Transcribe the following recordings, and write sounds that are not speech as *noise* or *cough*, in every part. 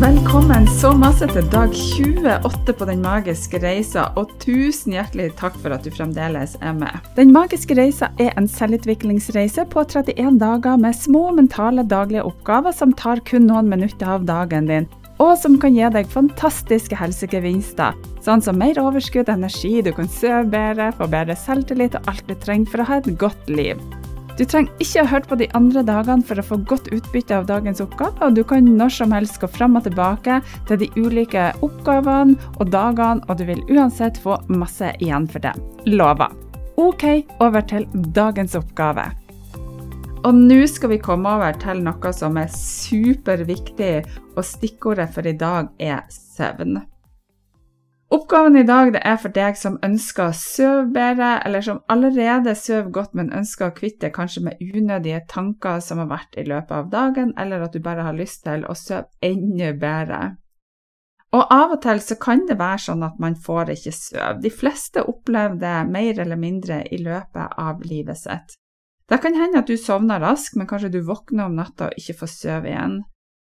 Velkommen så masse til dag 28 på Den magiske reisa, og tusen hjertelig takk for at du fremdeles er med. Den magiske reisa er en selvutviklingsreise på 31 dager med små mentale daglige oppgaver som tar kun noen minutter av dagen din, og som kan gi deg fantastiske helsegevinster, sånn som mer overskudd, energi, du kan sove bedre, få bedre selvtillit og alt du trenger for å ha et godt liv. Du trenger ikke ha hørt på de andre dagene for å få godt utbytte av dagens oppgave, og du kan når som helst gå fram og tilbake til de ulike oppgavene og dagene, og du vil uansett få masse igjen for det. Lover. OK, over til dagens oppgave. Og nå skal vi komme over til noe som er superviktig, og stikkordet for i dag er søvn. Oppgaven i dag er for deg som ønsker å sove bedre, eller som allerede sover godt, men ønsker å kvitte kanskje med unødige tanker som har vært i løpet av dagen, eller at du bare har lyst til å sove enda bedre. Og av og til så kan det være sånn at man får ikke sove. De fleste opplever det mer eller mindre i løpet av livet sitt. Det kan hende at du sovner raskt, men kanskje du våkner om natta og ikke får sove igjen.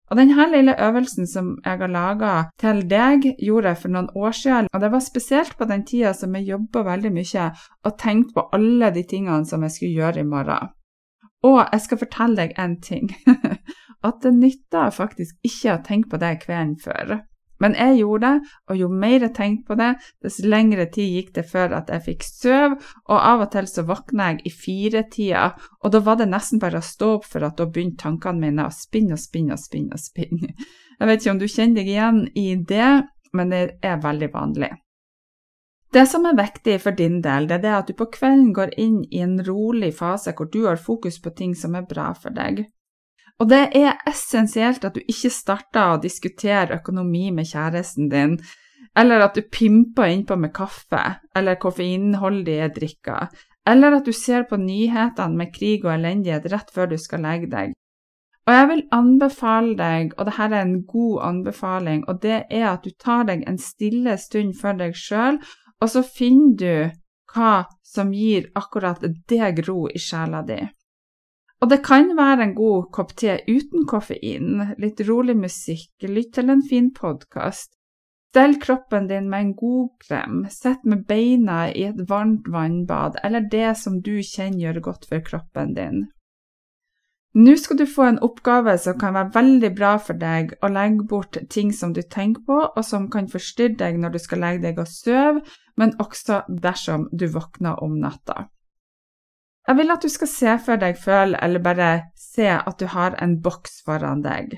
Og denne lille øvelsen som jeg har laga til deg, gjorde jeg for noen år siden. Og det var spesielt på den tida som jeg jobba veldig mye og tenkte på alle de tingene som jeg skulle gjøre i morgen. Og jeg skal fortelle deg en ting. *laughs* At det nytter faktisk ikke å tenke på det kvelden før. Men jeg gjorde det, og jo mer jeg tenkte på det, dess lengre tid gikk det før at jeg fikk søv, og av og til så våkna jeg i firetida, og da var det nesten bare å stå opp for at da begynte tankene mine å spinne og spinne og spinne og spinne. Jeg vet ikke om du kjenner deg igjen i det, men det er veldig vanlig. Det som er viktig for din del, det er at du på kvelden går inn i en rolig fase hvor du har fokus på ting som er bra for deg. Og det er essensielt at du ikke starter å diskutere økonomi med kjæresten din, eller at du pimper innpå med kaffe eller koffeinholdige drikker, eller at du ser på nyhetene med krig og elendighet rett før du skal legge deg. Og jeg vil anbefale deg, og dette er en god anbefaling, og det er at du tar deg en stille stund for deg sjøl, og så finner du hva som gir akkurat deg ro i sjela di. Og det kan være en god kopp te uten koffein, litt rolig musikk, lytt til en fin podkast. Stell kroppen din med en god krem, sett med beina i et varmt vannbad, eller det som du kjenner gjør godt for kroppen din. Nå skal du få en oppgave som kan være veldig bra for deg å legge bort ting som du tenker på, og som kan forstyrre deg når du skal legge deg og sove, men også dersom du våkner om natta. Jeg vil at du skal se for deg, føle eller bare se at du har en boks foran deg.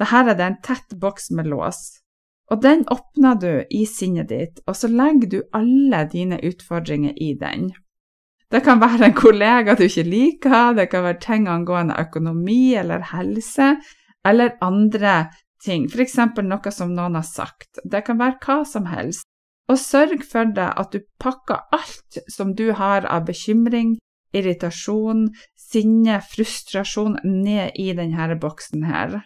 Dette er en tett boks med lås, og den åpner du i sinnet ditt, og så legger du alle dine utfordringer i den. Det kan være en kollega du ikke liker, det kan være ting angående økonomi eller helse, eller andre ting, f.eks. noe som noen har sagt. Det kan være hva som helst. Og sørg for deg at du pakker alt som du har av bekymring, irritasjon, sinne, frustrasjon ned i denne boksen her.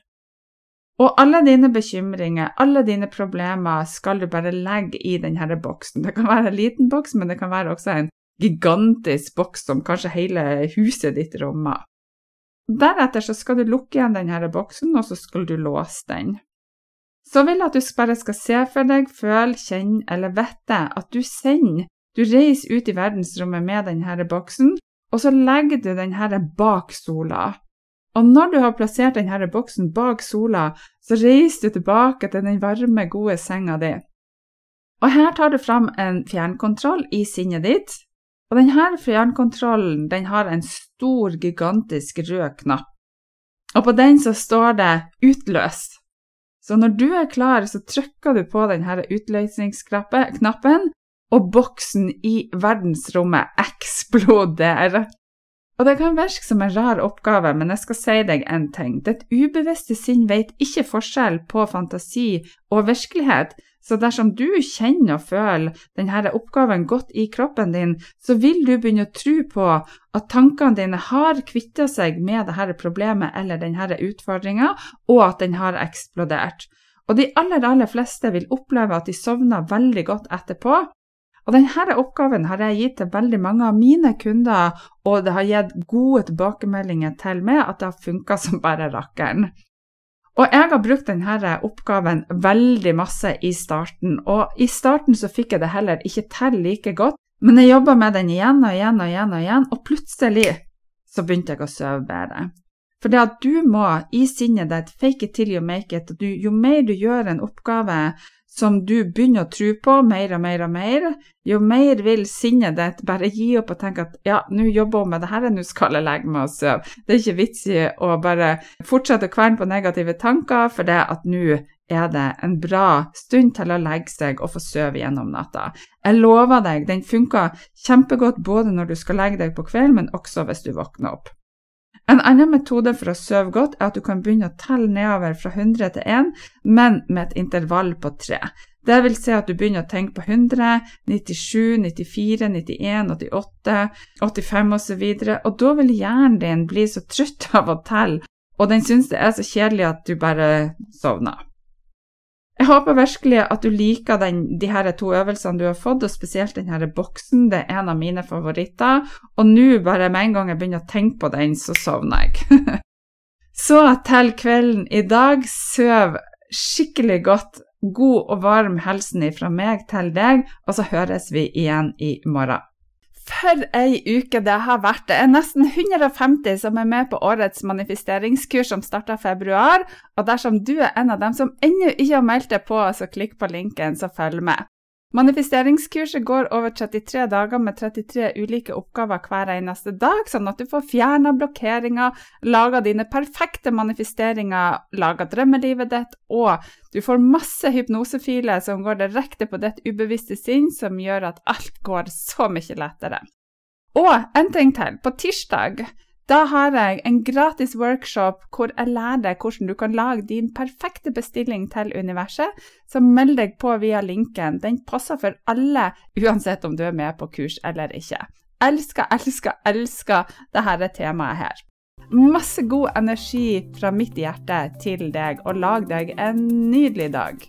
Og alle dine bekymringer, alle dine problemer skal du bare legge i denne boksen. Det kan være en liten boks, men det kan være også en gigantisk boks som kanskje hele huset ditt rommer. Deretter så skal du lukke igjen denne boksen, og så skal du låse den. Så vil jeg at du bare skal se for deg, føle, kjenne eller vite at du sender, du reiser ut i verdensrommet med denne boksen, og så legger du denne bak sola. Og når du har plassert denne boksen bak sola, så reiser du tilbake til den varme, gode senga di. Og her tar du fram en fjernkontroll i sinnet ditt, og denne fjernkontrollen den har en stor, gigantisk rød knapp. Og på den så står det 'utløs'. Så når du er klar, så trykker du på denne utløsningsknappen, og boksen i verdensrommet eksploderer. Og det kan virke som en rar oppgave, men jeg skal si deg en ting. Ditt ubevisste sinn vet ikke forskjell på fantasi og virkelighet, så dersom du kjenner og føler denne oppgaven godt i kroppen din, så vil du begynne å tro på at tankene dine har kvitta seg med dette problemet eller denne utfordringa, og at den har eksplodert. Og de aller, aller fleste vil oppleve at de sovner veldig godt etterpå, og denne oppgaven har jeg gitt til veldig mange av mine kunder, og det har gitt gode tilbakemeldinger til meg at det har funka som bare rakkeren. Og jeg har brukt denne oppgaven veldig masse i starten, og i starten så fikk jeg det heller ikke til like godt, men jeg jobba med den igjen og igjen og igjen og igjen, og plutselig så begynte jeg å sove bedre. For det at du må i sinnet ditt fake it till you make it, du, jo mer du gjør en oppgave, som du begynner å tro på mer og mer og mer, jo mer vil sinnet ditt bare gi opp og tenke at ja, nå jobber hun med det her, nå skal jeg legge meg og sove. Det er ikke vits i å bare fortsette å kverne på negative tanker, for det at nå er det en bra stund til å legge seg og få sove gjennom natta. Jeg lover deg, den funker kjempegodt både når du skal legge deg på kvelden, men også hvis du våkner opp. En annen metode for å sove godt er at du kan begynne å telle nedover fra 100 til 1, men med et intervall på 3. Det vil si at du begynner å tenke på 100, 97, 94, 91, 88, 85 osv., og da vil hjernen din bli så trøtt av å telle, og den syns det er så kjedelig at du bare sovner. Håper virkelig at du liker den, de her to øvelsene du har fått, og spesielt denne boksen. Det er en av mine favoritter. Og nå, bare med en gang jeg begynner å tenke på den, så sovner jeg. *laughs* så til kvelden i dag. Søv skikkelig godt. God og varm hilsen fra meg til deg, og så høres vi igjen i morgen. For ei uke det har vært. Det er nesten 150 som er med på årets manifesteringskurs som starter februar. Og dersom du er en av dem som ennå ikke har meldt deg på, så klikk på linken, så følg med. Manifesteringskurset går over 33 dager med 33 ulike oppgaver hver eneste dag, sånn at du får fjerna blokkeringer, laga dine perfekte manifesteringer, laga drømmelivet ditt, og du får masse hypnosefiler som går direkte på ditt ubevisste sinn, som gjør at alt går så mye lettere. Og en ting til. På tirsdag da har jeg en gratis workshop hvor jeg lærer deg hvordan du kan lage din perfekte bestilling til universet. Så meld deg på via linken. Den passer for alle, uansett om du er med på kurs eller ikke. Elsker, elsker, elsker dette temaet her. Masse god energi fra mitt hjerte til deg, og lag deg en nydelig dag.